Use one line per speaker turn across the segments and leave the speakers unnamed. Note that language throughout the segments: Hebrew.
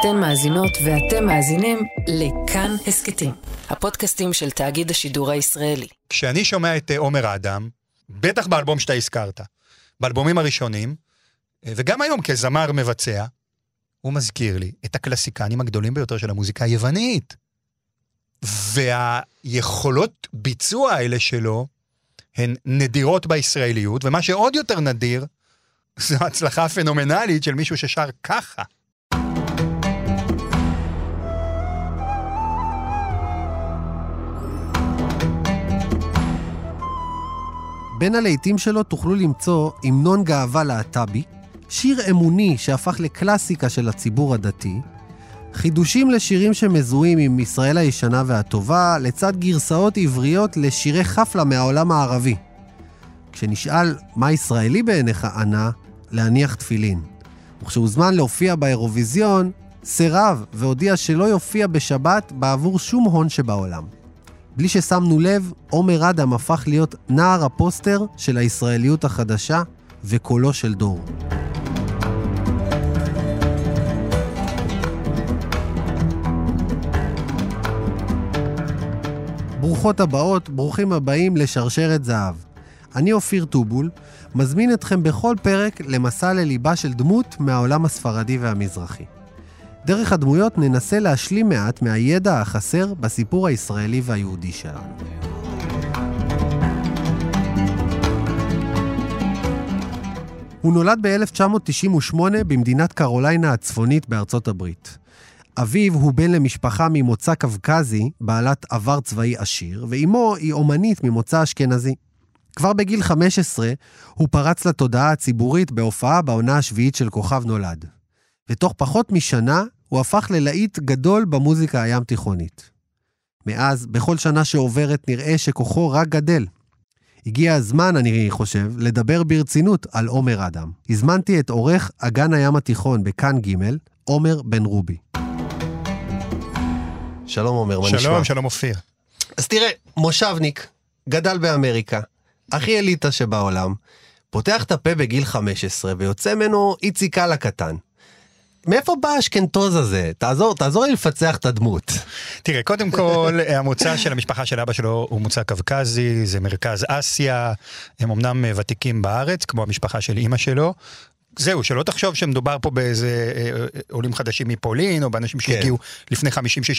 אתן מאזינות ואתם מאזינים לכאן הסכתים, הפודקאסטים של תאגיד השידור הישראלי.
כשאני שומע את אה, עומר אדם, בטח באלבום שאתה הזכרת, באלבומים הראשונים, אה, וגם היום כזמר מבצע, הוא מזכיר לי את הקלסיקנים הגדולים ביותר של המוזיקה היוונית. והיכולות ביצוע האלה שלו הן נדירות בישראליות, ומה שעוד יותר נדיר, זו הצלחה פנומנלית של מישהו ששר ככה.
בין הלהיטים שלו תוכלו למצוא המנון גאווה להט"בי, שיר אמוני שהפך לקלאסיקה של הציבור הדתי, חידושים לשירים שמזוהים עם ישראל הישנה והטובה, לצד גרסאות עבריות לשירי חפלה מהעולם הערבי. כשנשאל מה ישראלי בעיניך, ענה, להניח תפילין. וכשהוזמן להופיע באירוויזיון, סירב והודיע שלא יופיע בשבת בעבור שום הון שבעולם. בלי ששמנו לב, עומר אדם הפך להיות נער הפוסטר של הישראליות החדשה וקולו של דור. ברוכות הבאות, ברוכים הבאים לשרשרת זהב. אני אופיר טובול, מזמין אתכם בכל פרק למסע לליבה של דמות מהעולם הספרדי והמזרחי. דרך הדמויות ננסה להשלים מעט מהידע החסר בסיפור הישראלי והיהודי שלנו. הוא נולד ב-1998 במדינת קרוליינה הצפונית בארצות הברית. אביו הוא בן למשפחה ממוצא קווקזי, בעלת עבר צבאי עשיר, ואימו היא אומנית ממוצא אשכנזי. כבר בגיל 15 הוא פרץ לתודעה הציבורית בהופעה בעונה השביעית של כוכב נולד. ותוך פחות משנה הוא הפך ללהיט גדול במוזיקה הים תיכונית. מאז, בכל שנה שעוברת נראה שכוחו רק גדל. הגיע הזמן, אני חושב, לדבר ברצינות על עומר אדם. הזמנתי את עורך אגן הים התיכון בכאן ג', עומר בן רובי. שלום עומר, מה נשמע?
שלום, שלום אופיר.
אז תראה, מושבניק, גדל באמריקה, הכי אליטה שבעולם, פותח את הפה בגיל 15 ויוצא ממנו איציק קאלה קטן. מאיפה בא האשכנתוז הזה? תעזור, תעזור לי לפצח את הדמות.
תראה, קודם כל, המוצא של המשפחה של אבא שלו הוא מוצא קווקזי, זה מרכז אסיה, הם אמנם ותיקים בארץ, כמו המשפחה של אימא שלו. זהו, שלא תחשוב שמדובר פה באיזה אה, אה, עולים חדשים מפולין, או באנשים
כן.
שהגיעו לפני 50-60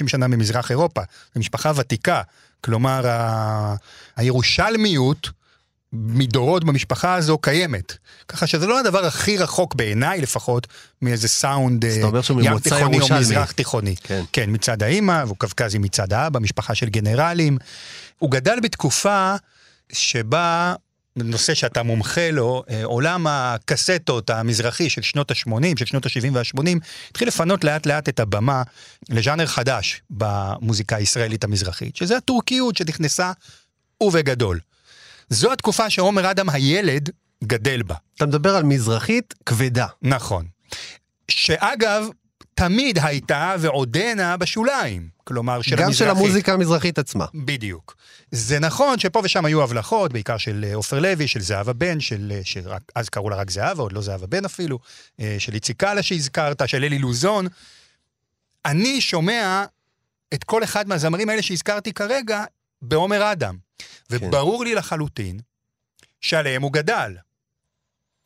שנה ממזרח אירופה. זו משפחה ותיקה. כלומר, ה- הירושלמיות מדורות במשפחה הזו קיימת. ככה שזה לא הדבר הכי רחוק בעיניי לפחות, מאיזה סאונד
שהוא
ים תיכוני או. מזרח תיכוני.
כן.
כן, מצד האימא, והוא קווקזי מצד האבא, משפחה של גנרלים. הוא גדל בתקופה שבה, נושא שאתה מומחה לו, אה, עולם הקסטות המזרחי של שנות ה-80, של שנות ה-70 וה-80, התחיל לפנות לאט לאט את הבמה לז'אנר חדש במוזיקה הישראלית המזרחית, שזה הטורקיות שנכנסה ובגדול. זו התקופה שעומר אדם הילד גדל בה.
אתה מדבר על מזרחית כבדה.
נכון. שאגב, תמיד הייתה ועודנה בשוליים. כלומר, של
גם
המזרחית.
של המוזיקה המזרחית עצמה.
בדיוק. זה נכון שפה ושם היו הבלחות, בעיקר של אה, עופר לוי, של זהבה בן, של, אה, שרק, אז קראו לה רק זהבה, עוד לא זהבה בן אפילו, אה, של איציק קאלה שהזכרת, של אלי לוזון. אני שומע את כל אחד מהזמרים האלה שהזכרתי כרגע בעומר אדם. וברור לי לחלוטין שעליהם הוא גדל.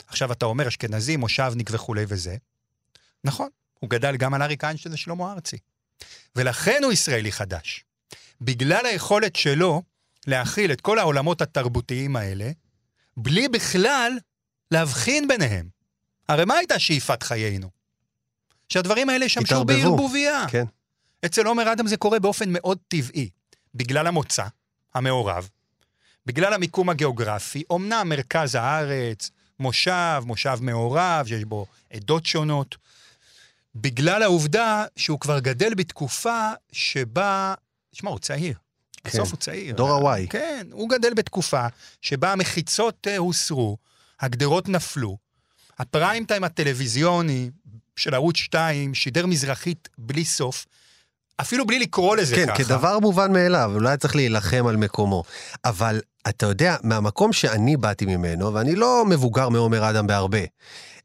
עכשיו אתה אומר אשכנזי, מושבניק וכולי וזה. נכון, הוא גדל גם על אריק איינשטיין ושלמה ארצי. ולכן הוא ישראלי חדש. בגלל היכולת שלו להכיל את כל העולמות התרבותיים האלה, בלי בכלל להבחין ביניהם. הרי מה הייתה שאיפת חיינו? שהדברים האלה ישמשו. בערבוביה.
כן.
אצל עומר אדם זה קורה באופן מאוד טבעי, בגלל המוצא המעורב, בגלל המיקום הגיאוגרפי, אמנם מרכז הארץ, מושב, מושב מעורב, שיש בו עדות שונות, בגלל העובדה שהוא כבר גדל בתקופה שבה, תשמע, הוא צעיר.
כן.
בסוף הוא צעיר.
דור ה-Y.
כן, הוא גדל בתקופה שבה המחיצות אה, הוסרו, הגדרות נפלו, הפריים טיים הטלוויזיוני של ערוץ 2 שידר מזרחית בלי סוף, אפילו בלי לקרוא לזה
כן,
ככה.
כדבר מובן מאליו, אולי היה צריך להילחם על מקומו. אבל אתה יודע, מהמקום שאני באתי ממנו, ואני לא מבוגר מעומר אדם בהרבה,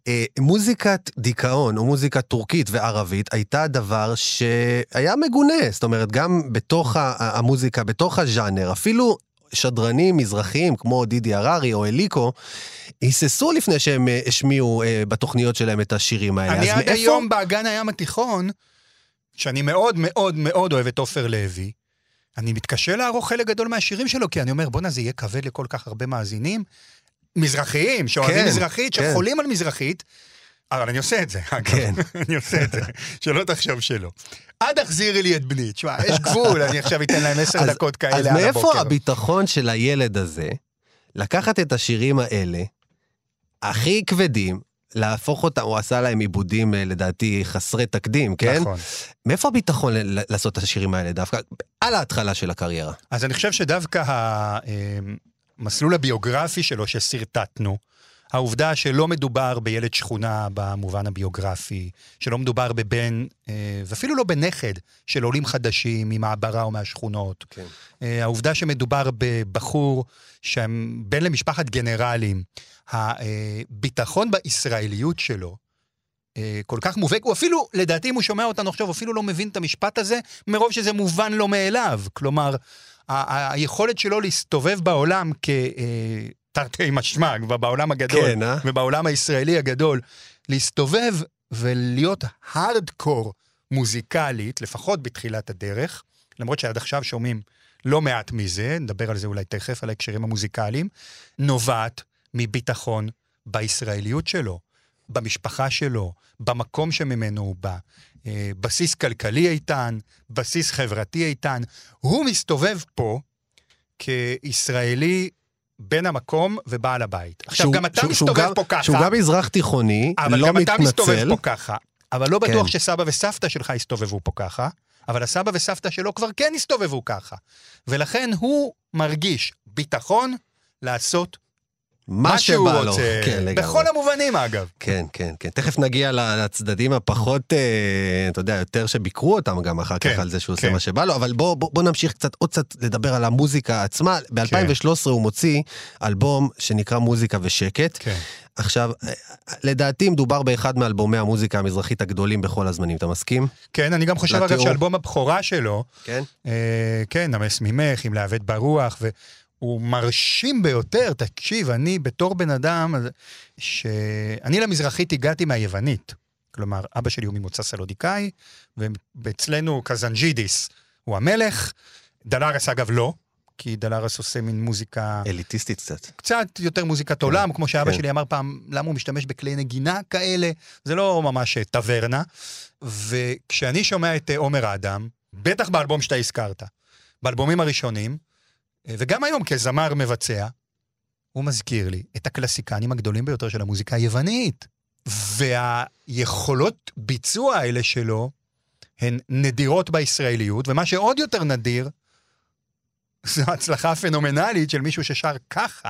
אה, מוזיקת דיכאון או מוזיקה טורקית וערבית הייתה דבר שהיה מגונה, זאת אומרת, גם בתוך ה- המוזיקה, בתוך הז'אנר, אפילו שדרנים מזרחיים כמו דידי הררי או אליקו, היססו לפני שהם אה, השמיעו אה, בתוכניות שלהם את השירים האלה.
אני עד
מאיפה-
היום באגן הים התיכון, שאני מאוד מאוד מאוד אוהב את עופר לוי, אני מתקשה לערוך חלק גדול מהשירים שלו, כי אני אומר, בואנה, זה יהיה כבד לכל כך הרבה מאזינים. מזרחיים, שאוהבים
כן,
מזרחית,
כן.
שחולים על מזרחית, אבל אני עושה את זה.
כן.
אני עושה את זה, שלא תחשוב שלא. עד החזירי לי את בני. תשמע, יש גבול, אני עכשיו אתן להם עשר
אז-
דקות כאלה
אז
על
מאיפה
הבוקר.
הביטחון של הילד הזה לקחת את השירים האלה, הכי כבדים, להפוך אותם, הוא עשה להם עיבודים אה, לדעתי חסרי תקדים, כן?
נכון.
מאיפה הביטחון לעשות את השירים האלה דווקא? על ההתחלה של הקריירה.
אז אני חושב שדווקא המסלול הביוגרפי שלו ששרטטנו, העובדה שלא מדובר בילד שכונה במובן הביוגרפי, שלא מדובר בבן, אה, ואפילו לא בנכד של עולים חדשים ממעברה או מהשכונות.
כן.
אה, העובדה שמדובר בבחור שהם בן למשפחת גנרלים, הביטחון בישראליות שלו, אה, כל כך מובהק, הוא אפילו, לדעתי, אם הוא שומע אותנו עכשיו, הוא אפילו לא מבין את המשפט הזה, מרוב שזה מובן לו מאליו. כלומר, היכולת שלו להסתובב בעולם כ... אה, תרתי משמע, בעולם הגדול,
כן, אה?
ובעולם הישראלי הגדול, להסתובב ולהיות הארדקור מוזיקלית, לפחות בתחילת הדרך, למרות שעד עכשיו שומעים לא מעט מזה, נדבר על זה אולי תכף, על ההקשרים המוזיקליים, נובעת מביטחון בישראליות שלו, במשפחה שלו, במקום שממנו הוא בא. אה, בסיס כלכלי איתן, בסיס חברתי איתן. הוא מסתובב פה כישראלי בן המקום ובעל הבית. עכשיו,
שהוא-
גם אתה
שהוא- שהוא
מסתובב
גם-
פה ככה.
שהוא גם מזרח תיכוני,
אבל
לא
גם אתה מסתובב
מתנצל.
פה ככה. אבל לא בטוח
כן.
שסבא וסבתא שלך הסתובבו פה ככה, אבל הסבא וסבתא שלו כבר כן הסתובבו ככה. ולכן הוא מרגיש ביטחון לעשות
מה
שהוא
שבא לו.
רוצה.
כן, לגמרי.
בכל המובנים, אגב.
כן, כן, כן. תכף נגיע לצדדים הפחות, אה, אתה יודע, יותר שביקרו אותם גם אחר כך
כן,
על זה שהוא עושה
כן.
מה שבא לו, אבל בוא, בוא, בוא נמשיך קצת, עוד קצת לדבר על המוזיקה עצמה. ב-2013 הוא מוציא אלבום שנקרא מוזיקה ושקט.
כן.
עכשיו, אה, לדעתי מדובר באחד מאלבומי המוזיקה המזרחית הגדולים בכל הזמנים, אתה מסכים?
כן, אני גם חושב, אגב,
לתיאור.
שאלבום הבכורה שלו,
כן.
אה, כן, נמס ממך, עם להביט ברוח, והוא מרשים ביותר. תקשיב, אני בתור בן אדם, ש... אני למזרחית הגעתי מהיוונית. כלומר, אבא שלי הוא ממוצא סלוניקאי, ואצלנו קזנג'ידיס הוא המלך. דלארס, אגב, לא, כי דלארס עושה מין מוזיקה...
אליטיסטית קצת.
קצת יותר מוזיקת עולם, כמו שאבא
כן.
שלי אמר פעם, למה הוא משתמש בכלי נגינה כאלה? זה לא ממש אה, טברנה. וכשאני שומע את אה, עומר אדם, בטח באלבום שאתה הזכרת, באלבומים הראשונים, וגם היום כזמר מבצע, הוא מזכיר לי את הקלסיקנים הגדולים ביותר של המוזיקה היוונית. והיכולות ביצוע האלה שלו הן נדירות בישראליות, ומה שעוד יותר נדיר, זו הצלחה פנומנלית של מישהו ששר ככה.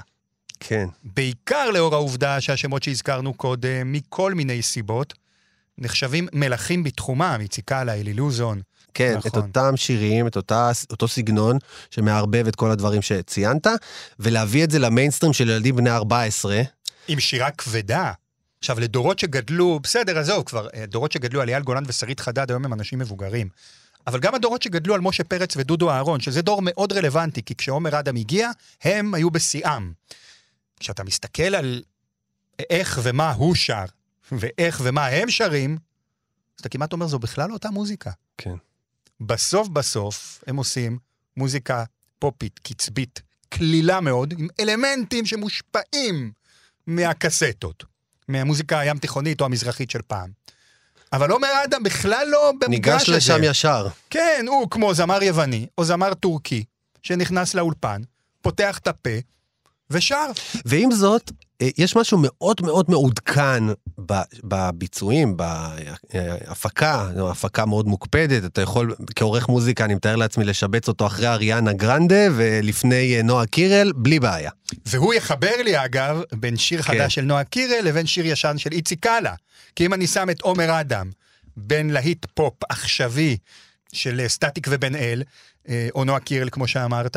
כן.
בעיקר לאור העובדה שהשמות שהזכרנו קודם, מכל מיני סיבות, נחשבים מלכים בתחומם, איציק אללה, אלי לוזון.
כן,
נכון.
את אותם שירים, את אותה, אותו סגנון שמערבב את כל הדברים שציינת, ולהביא את זה למיינסטרים של ילדים בני 14.
עם שירה כבדה. עכשיו, לדורות שגדלו, בסדר, עזוב כבר, אה, דורות שגדלו על אייל גולן ושרית חדד, היום הם אנשים מבוגרים. אבל גם הדורות שגדלו על משה פרץ ודודו אהרון, שזה דור מאוד רלוונטי, כי כשעומר אדם הגיע, הם היו בשיאם. כשאתה מסתכל על איך ומה הוא שר, ואיך ומה הם שרים, אז אתה כמעט אומר, זו בכלל לא אותה מוזיקה.
כן.
בסוף בסוף הם עושים מוזיקה פופית, קצבית, קלילה מאוד, עם אלמנטים שמושפעים מהקסטות, מהמוזיקה הים תיכונית או המזרחית של פעם. אבל עומר אדם בכלל לא במגרש
ניגש
הזה.
לשם ישר.
כן, הוא כמו זמר יווני או זמר טורקי, שנכנס לאולפן, פותח את הפה ושר.
ועם זאת, יש משהו מאוד מאוד מעודכן בביצועים, בהפקה, זו הפקה מאוד מוקפדת, אתה יכול, כעורך מוזיקה, אני מתאר לעצמי לשבץ אותו אחרי אריאנה גרנדה ולפני אה, נועה קירל, בלי בעיה.
והוא יחבר לי, אגב, בין שיר
כן.
חדש של נועה קירל לבין שיר ישן של איציק אללה. כי אם אני שם את עומר אדם בין להיט פופ עכשווי של אה, סטטיק ובן אל, אה, או נועה קירל, כמו שאמרת,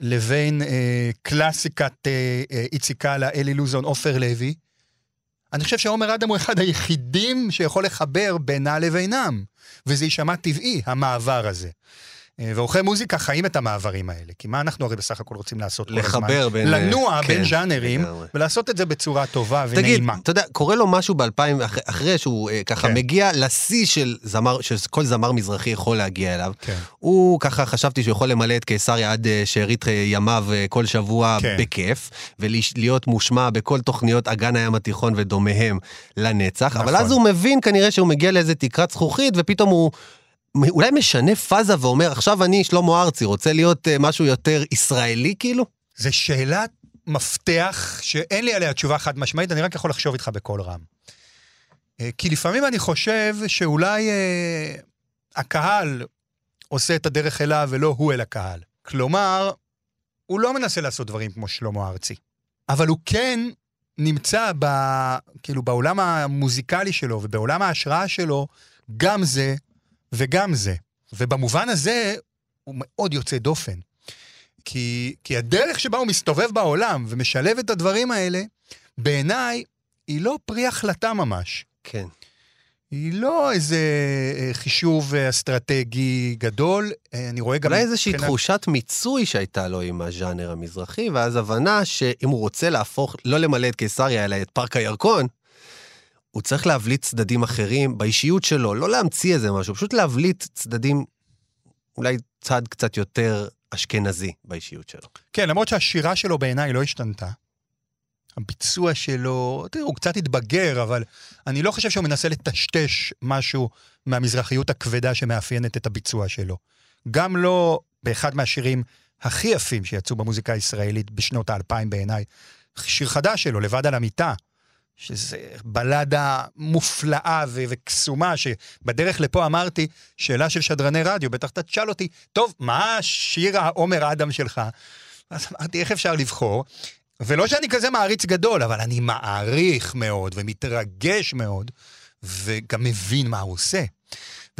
לבין אה, קלאסיקת אה, אה, איציק אללה, אלי לוזון, עופר לוי, אני חושב שעומר אדם הוא אחד היחידים שיכול לחבר בינה לבינם, וזה יישמע טבעי, המעבר הזה. אה, ועורכי מוזיקה חיים את המעברים האלה, כי מה אנחנו הרי בסך הכל רוצים לעשות כל הזמן?
לחבר בין...
לנוע
כן,
בין ז'אנרים,
לגמרי.
ולעשות את זה בצורה טובה
תגיד,
ונעימה.
אתה יודע, קורה לו משהו ב-2000, אחרי, אחרי שהוא אה, ככה
כן.
מגיע לשיא של זמר, שכל זמר מזרחי יכול להגיע אליו.
כן.
הוא ככה, חשבתי שהוא יכול למלא את קיסריה עד אה, שארית אה, ימיו אה, כל שבוע
כן.
בכיף, ולהיות מושמע בכל תוכניות אגן הים התיכון ודומיהם לנצח, אבל
נכון.
אז הוא מבין כנראה שהוא מגיע לאיזה תקרת זכוכית, ופתאום הוא... אולי משנה פאזה ואומר, עכשיו אני שלמה ארצי, רוצה להיות אה, משהו יותר ישראלי כאילו?
זו שאלת מפתח שאין לי עליה תשובה חד משמעית, אני רק יכול לחשוב איתך בקול רם. אה, כי לפעמים אני חושב שאולי אה, הקהל עושה את הדרך אליו ולא הוא אל הקהל. כלומר, הוא לא מנסה לעשות דברים כמו שלמה ארצי, אבל הוא כן נמצא ב, כאילו בעולם המוזיקלי שלו ובעולם ההשראה שלו גם זה וגם זה. ובמובן הזה הוא מאוד יוצא דופן. כי, כי הדרך שבה הוא מסתובב בעולם ומשלב את הדברים האלה, בעיניי, היא לא פרי החלטה ממש.
כן.
היא לא איזה אה, חישוב אה, אסטרטגי גדול, אה, אני רואה גם...
אולי איזושהי
מבחינת-
תחושת מיצוי שהייתה לו עם הז'אנר המזרחי, ואז הבנה שאם הוא רוצה להפוך, לא למלא את קיסריה, אלא את פארק הירקון, הוא צריך להבליט צדדים אחרים באישיות שלו, לא להמציא איזה משהו, פשוט להבליט צדדים, אולי צד קצת יותר אשכנזי באישיות שלו.
כן, למרות שהשירה שלו בעיניי לא השתנתה. הביצוע שלו, תראו, הוא קצת התבגר, אבל אני לא חושב שהוא מנסה לטשטש משהו מהמזרחיות הכבדה שמאפיינת את הביצוע שלו. גם לא באחד מהשירים הכי יפים שיצאו במוזיקה הישראלית בשנות האלפיים בעיניי, שיר חדש שלו, לבד על המיטה, שזה בלדה מופלאה ו- וקסומה, שבדרך לפה אמרתי, שאלה של שדרני רדיו, בטח אתה תשאל אותי, טוב, מה שיר העומר אדם שלך? אז אמרתי, איך אפשר לבחור? ולא שאני כזה מעריץ גדול, אבל אני מעריך מאוד ומתרגש מאוד, וגם מבין מה הוא עושה.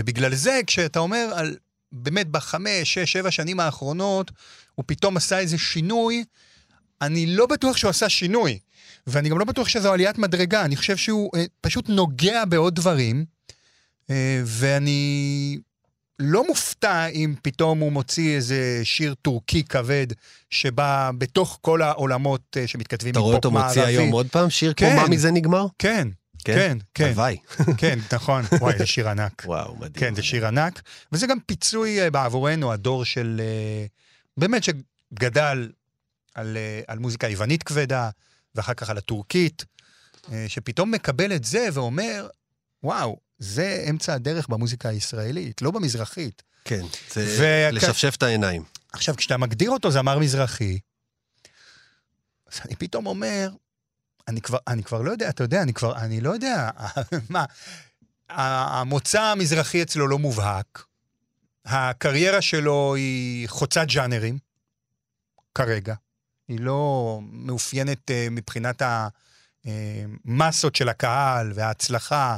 ובגלל זה, כשאתה אומר על, באמת בחמש, שש, שבע שנים האחרונות, הוא פתאום עשה איזה שינוי, אני לא בטוח שהוא עשה שינוי, ואני גם לא בטוח שזו עליית מדרגה, אני חושב שהוא אה, פשוט נוגע בעוד דברים, אה, ואני לא מופתע אם פתאום הוא מוציא איזה שיר טורקי כבד, שבא בתוך כל העולמות אה, שמתכתבים
אתה רואה אותו
מפופ
מוציא
מערבי.
היום עוד פעם שיר
כן.
כמו מה מזה נגמר?
כן, כן, כן,
הלוואי.
כן, נכון. וואי, זה שיר ענק.
וואו, מדהים.
כן, זה שיר ענק, וזה גם פיצוי אה, בעבורנו, הדור של... אה, באמת שגדל על, אה, על מוזיקה יוונית כבדה, ואחר כך על הטורקית, אה, שפתאום מקבל את זה ואומר, וואו, זה אמצע הדרך במוזיקה הישראלית, לא במזרחית.
כן, זה
והכ-
לשפשף את העיניים.
עכשיו, כשאתה מגדיר אותו זמר מזרחי, אז אני פתאום אומר, אני כבר, אני כבר לא יודע, אתה יודע, אני כבר, אני לא יודע, מה, המוצא המזרחי אצלו לא מובהק, הקריירה שלו היא חוצת ז'אנרים, כרגע. היא לא מאופיינת uh, מבחינת המסות של הקהל וההצלחה,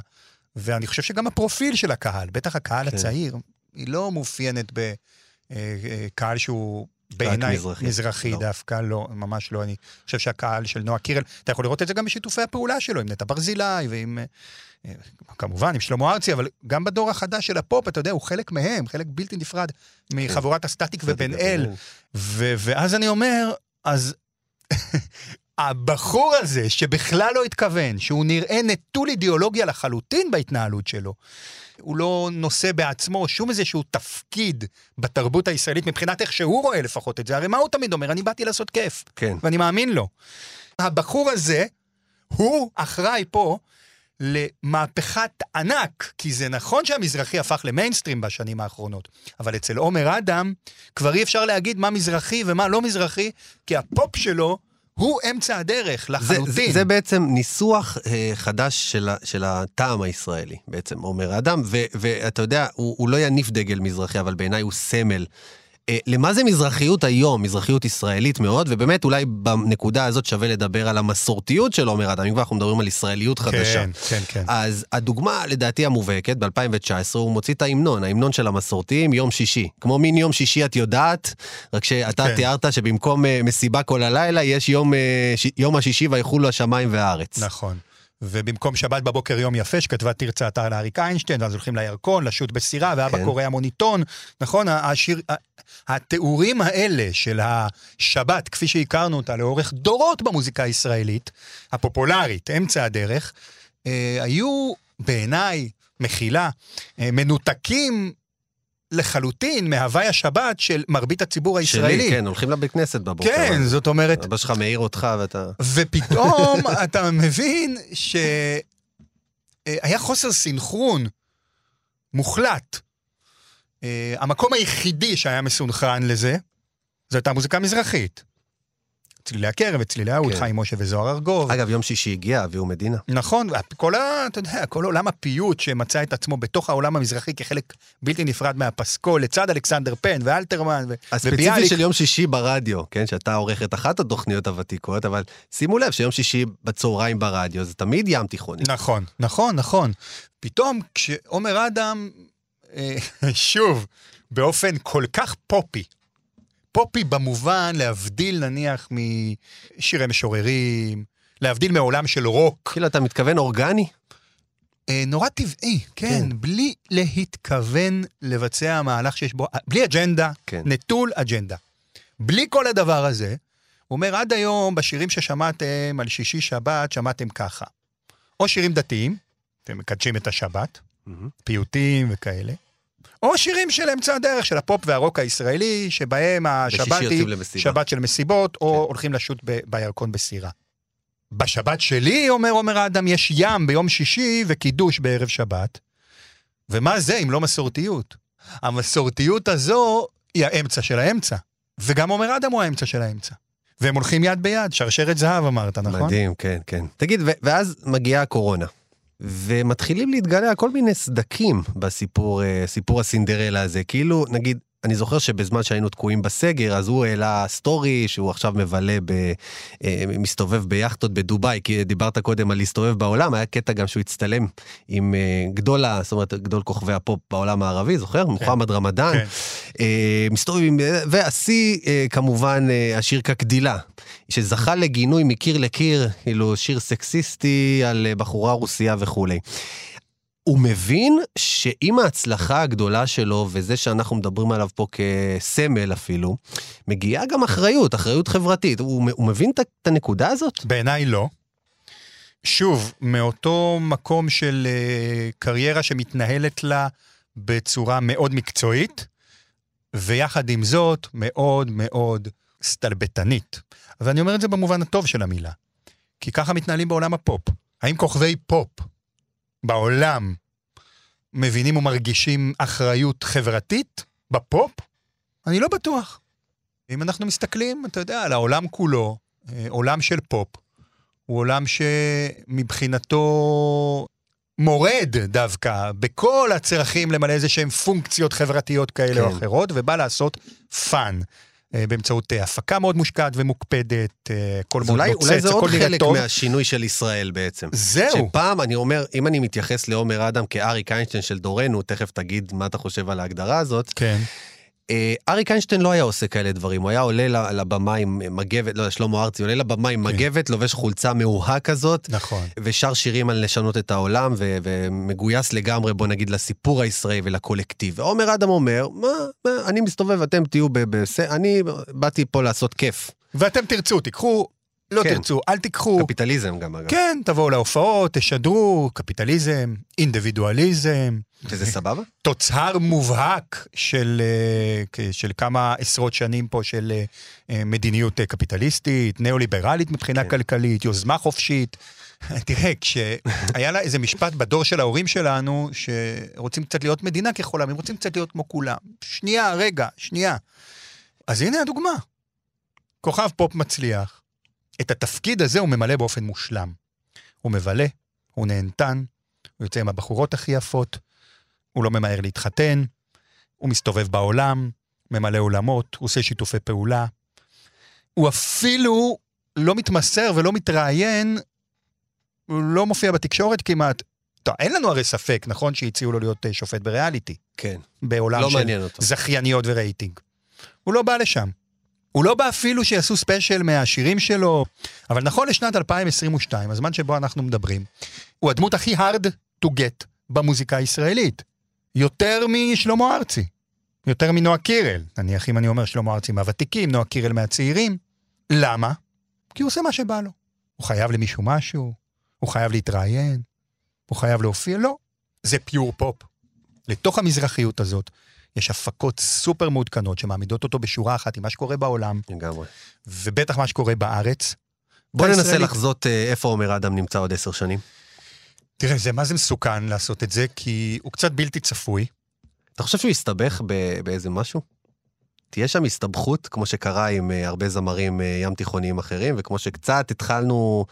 ואני חושב שגם הפרופיל של הקהל, בטח הקהל
כן.
הצעיר, היא לא מאופיינת בקהל שהוא בעיניי
מזרחי.
מזרחי,
לא.
דווקא, לא, ממש לא. אני חושב שהקהל של נועה קירל, אתה יכול לראות את זה גם בשיתופי הפעולה שלו, עם נטע ברזילי ועם, אה, אה, כמובן, עם שלמה ארצי, אבל גם בדור החדש של הפופ, אתה יודע, הוא חלק מהם, חלק בלתי נפרד מחבורת הסטטיק ובן אל. ואז אני אומר, אז הבחור הזה, שבכלל לא התכוון, שהוא נראה נטול אידיאולוגיה לחלוטין בהתנהלות שלו, הוא לא נושא בעצמו שום איזשהו תפקיד בתרבות הישראלית מבחינת איך שהוא רואה לפחות את זה. הרי מה הוא תמיד אומר? אני באתי לעשות כיף,
כן.
ואני מאמין לו. הבחור הזה, הוא אחראי פה למהפכת ענק, כי זה נכון שהמזרחי הפך למיינסטרים בשנים האחרונות, אבל אצל עומר אדם כבר אי אפשר להגיד מה מזרחי ומה לא מזרחי, כי הפופ שלו הוא אמצע הדרך
זה,
לחלוטין.
זה, זה בעצם ניסוח אה, חדש של, של הטעם הישראלי, בעצם, אומר האדם, ו, ואתה יודע, הוא, הוא לא יניף דגל מזרחי, אבל בעיניי הוא סמל. אה, למה זה מזרחיות היום? מזרחיות ישראלית מאוד, ובאמת אולי בנקודה הזאת שווה לדבר על המסורתיות של עומר אדם, אם כבר אנחנו מדברים על ישראליות חדשה.
כן, כן, כן.
אז הדוגמה, לדעתי המובהקת, ב-2019, הוא מוציא את ההמנון, ההמנון של המסורתיים, יום שישי. כמו מין יום שישי את יודעת, רק שאתה
כן.
תיארת שבמקום אה, מסיבה כל הלילה, יש יום, אה. יום השישי ויחולו השמיים והארץ.
נכון. ובמקום שבת בבוקר יום יפה, שכתבה תרצה אתר לאריק איינשטיין, ואז הולכים לירקון, לשוט בסירה, ואבא
כן.
קורא המוניטון, נכון? השיר, התיאורים האלה של השבת, כפי שהכרנו אותה לאורך דורות במוזיקה הישראלית, הפופולרית, אמצע הדרך, אה, היו בעיניי, מחילה, אה, מנותקים לחלוטין מהווי השבת של מרבית הציבור הישראלי.
שלי, כן, הולכים לבית כנסת בבוקר.
כן, זאת אומרת,
אבא שלך מעיר אותך ואתה...
ופתאום אתה מבין שהיה חוסר סינכרון מוחלט. אה, המקום היחידי שהיה מסונכרן לזה, זו הייתה מוזיקה מזרחית. צלילי הקרב וצלילי האוד,
כן.
חיים משה וזוהר ארגוב.
אגב, יום שישי הגיע, אביהו מדינה.
נכון, כל ה... אתה יודע, כל עולם הפיוט שמצא את עצמו בתוך העולם המזרחי כחלק בלתי נפרד מהפסקול, לצד אלכסנדר פן ואלתרמן ו-
הספציפי
וביאליק.
של יום שישי ברדיו, כן, שאתה עורך את אחת התוכניות הוותיקות, אבל שימו לב שיום שישי בצהריים ברדיו זה תמיד ים תיכוני.
נכון, נכון, נכון. פתאום כשעומר אדם, אה, שוב, באופן כל כך פופי, פופי במובן להבדיל נניח משירי משוררים, להבדיל מעולם של רוק,
כאילו, אתה מתכוון אורגני?
אה, נורא טבעי, כן,
כן.
בלי להתכוון לבצע מהלך שיש בו, בלי אג'נדה,
כן.
נטול אג'נדה. בלי כל הדבר הזה, הוא אומר, עד היום בשירים ששמעתם על שישי שבת, שמעתם ככה. או שירים דתיים, אתם מקדשים את השבת, פיוטים וכאלה, או שירים של אמצע הדרך, של הפופ והרוק הישראלי, שבהם השבת היא. שבת של מסיבות, או
כן.
הולכים לשוט ב- בירקון בסירה. בשבת שלי, אומר עומר אדם, יש ים ביום שישי וקידוש בערב שבת. ומה זה אם לא מסורתיות? המסורתיות הזו היא האמצע של האמצע. וגם עומר אדם הוא האמצע של האמצע. והם הולכים יד ביד, שרשרת זהב אמרת, נכון?
מדהים, כן, כן. תגיד, ו- ואז מגיעה הקורונה. ומתחילים להתגלה כל מיני סדקים בסיפור, אה, סיפור הסינדרלה הזה. כאילו, נגיד, אני זוכר שבזמן שהיינו תקועים בסגר, אז הוא העלה סטורי שהוא עכשיו מבלה, ב, אה, מסתובב ביאכטות בדובאי, כי דיברת קודם על להסתובב בעולם, היה קטע גם שהוא הצטלם עם אה, גדול, זאת אומרת, גדול כוכבי הפופ בעולם הערבי, זוכר? מוחמד רמדאן.
כן.
אה, מסתובב עם... והשיא, כמובן, השיר כקדילה, שזכה לגינוי מקיר לקיר, כאילו שיר סקסיסטי על בחורה רוסייה וכולי. הוא מבין שעם ההצלחה הגדולה שלו, וזה שאנחנו מדברים עליו פה כסמל אפילו, מגיעה גם אחריות, אחריות חברתית. הוא, הוא מבין את- הנקודה הזאת?
בעיניי לא. שוב, מאותו מקום של אה, קריירה שמתנהלת לה בצורה מאוד מקצועית, ויחד עם זאת, מאוד מאוד סטלבטנית. ואני אומר את זה במובן הטוב של המילה. כי ככה מתנהלים בעולם הפופ. האם כוכבי פופ בעולם מבינים ומרגישים אחריות חברתית בפופ? אני לא בטוח. אם אנחנו מסתכלים, אתה יודע, על העולם כולו, אה, עולם של פופ, הוא עולם שמבחינתו מורד דווקא בכל הצרכים למלא איזה שהם פונקציות חברתיות כאלה
כן.
או אחרות, ובא לעשות fun. אה, באמצעות אה, הפקה מאוד מושקעת ומוקפדת, אה, הכל
אז
מאוד
אולי,
נוצץ,
אולי זה עוד חלק
טוב.
מהשינוי של ישראל בעצם.
זהו.
שפעם, אני אומר, אם אני מתייחס לעומר אדם כאריק איינשטיין של דורנו, תכף תגיד מה אתה חושב על ההגדרה הזאת.
כן.
אה, אריק איינשטיין לא היה עושה כאלה דברים, הוא היה עולה לבמה עם מגבת, לא יודע, שלמה ארצי, עולה לבמה עם
כן.
מגבת, לובש חולצה מאוהה כזאת,
נכון.
ושר שירים על לשנות את העולם, ו- ומגויס לגמרי, בוא נגיד, לסיפור הישראלי ולקולקטיב. ועומר אדם אומר, מה, מה, אני מסתובב, אתם תהיו ב... בס... אני באתי פה לעשות כיף.
ואתם תרצו, תיקחו, לא
כן.
תרצו, אל תיקחו.
קפיטליזם גם, אגב.
כן, תבואו להופעות, תשדרו, קפיטליזם, אינדיבידואליזם,
וזה סבבה?
תוצר מובהק של, אה, של כמה עשרות שנים פה של אה, מדיניות אה, קפיטליסטית, ניאו-ליברלית מבחינה
כן.
כלכלית, יוזמה חופשית. תראה, כשהיה לה איזה משפט בדור של ההורים שלנו, שרוצים קצת להיות מדינה ככל העמים, רוצים קצת להיות כמו כולם. שנייה, רגע, שנייה. אז הנה הדוגמה. כוכב פופ מצליח. את התפקיד הזה הוא ממלא באופן מושלם. הוא מבלה, הוא נהנתן, הוא יוצא עם הבחורות הכי יפות, הוא לא ממהר להתחתן, הוא מסתובב בעולם, ממלא אולמות, הוא עושה שיתופי פעולה. הוא אפילו לא מתמסר ולא מתראיין, הוא לא מופיע בתקשורת כמעט. טוב, אין לנו הרי ספק, נכון, שהציעו לו להיות אה, שופט בריאליטי,
כן.
בעולם
לא
של. זכייניות ורייטינג. הוא לא בא לשם. הוא לא בא אפילו שיעשו special מהשירים שלו, אבל נכון לשנת 2022, הזמן שבו אנחנו מדברים, הוא הדמות הכי hard to get במוזיקה הישראלית. יותר משלמה ארצי. יותר מנועה קירל. נניח אם אני אומר שלמה ארצי מהוותיקים, נועה קירל מהצעירים. למה? כי הוא עושה מה שבא לו. הוא חייב למישהו משהו, הוא חייב להתראיין, הוא חייב להופיע, לא. זה פיור פופ. לתוך המזרחיות הזאת יש הפקות סופר מעודכנות שמעמידות אותו בשורה אחת עם מה שקורה בעולם,
לגמרי.
ובטח מה שקורה בארץ.
בוא ננסה
הישראלית.
לחזות אה, איפה עומר אדם נמצא עוד עשר שנים.
תראה, זה מה זה מסוכן לעשות את זה, כי הוא קצת בלתי צפוי.
אתה חושב שהוא יסתבך באיזה משהו? תהיה שם הסתבכות, כמו שקרה עם אה, הרבה זמרים אה, ים תיכוניים אחרים, וכמו שקצת התחלנו,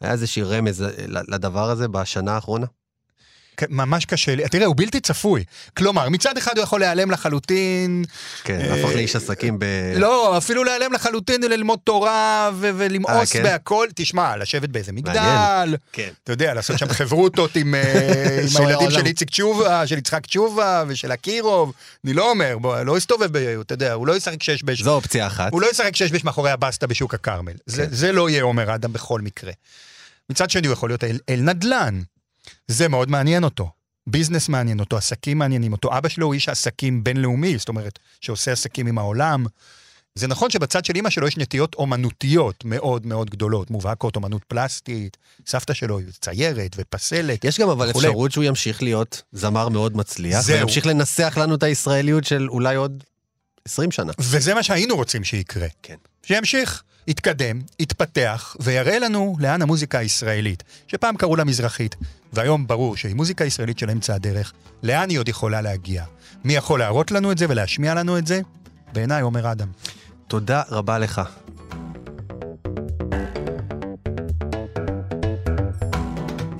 היה איזשהו רמז לדבר הזה בשנה האחרונה?
ממש קשה לי. תראה, הוא בלתי צפוי. כלומר, מצד אחד הוא יכול להיעלם לחלוטין,
כן,
אה,
הפך לאיש עסקים ב...
לא, אפילו להיעלם לחלוטין ללמוד תורה ולמאוס
אה, כן?
בהכל. תשמע, לשבת באיזה מגדל.
כן.
אתה יודע, לעשות שם חברותות עם, אה, הילדים של. איציק תשובה, של יצחק תשובה ושל אקירוב. אני לא אומר, בוא, לא יסתובב, אתה יודע, הוא לא ישחק שש בש...
זו אופציה אחת.
הוא לא ישחק שש בש מאחורי הבסטה בשוק הכרמל. זה,
כן.
זה לא יהיה עומר אדם בכל מקרה. מצד שני, הוא יכול להיות אל, אל נדל"ן. זה מאוד מעניין אותו. ביזנס מעניין אותו, עסקים מעניינים אותו. אבא שלו הוא איש עסקים בינלאומי, זאת אומרת, שעושה עסקים עם העולם. זה נכון שבצד של אימא שלו יש נטיות אומנותיות מאוד מאוד גדולות, מובהקות, אומנות פלסטית, סבתא שלו היא ציירת ופסלת.
יש גם אבל
וכולי.
אפשרות שהוא ימשיך להיות זמר מאוד מצליח,
זהו.
וימשיך לנסח לנו את הישראליות של אולי עוד 20 שנה.
וזה מה שהיינו רוצים שיקרה.
כן.
שימשיך, יתקדם, יתפתח, ויראה לנו לאן המוזיקה הישראלית, שפעם קראו לה מזרחית, והיום ברור שהיא מוזיקה ישראלית של אמצע הדרך, לאן היא עוד יכולה להגיע? מי יכול להראות לנו את זה ולהשמיע לנו את זה? בעיניי עומר אדם.
תודה רבה לך.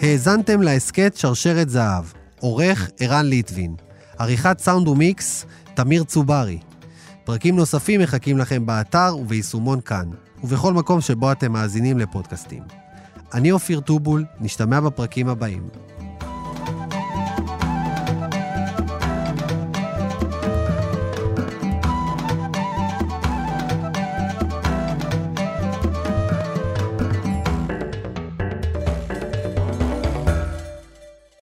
האזנתם להסכת שרשרת זהב, עורך ערן ליטבין, עריכת סאונד ומיקס, תמיר צוברי. פרקים נוספים מחכים לכם באתר וביישומון כאן, ובכל מקום שבו אתם מאזינים לפודקאסטים. אני אופיר טובול, נשתמע בפרקים הבאים.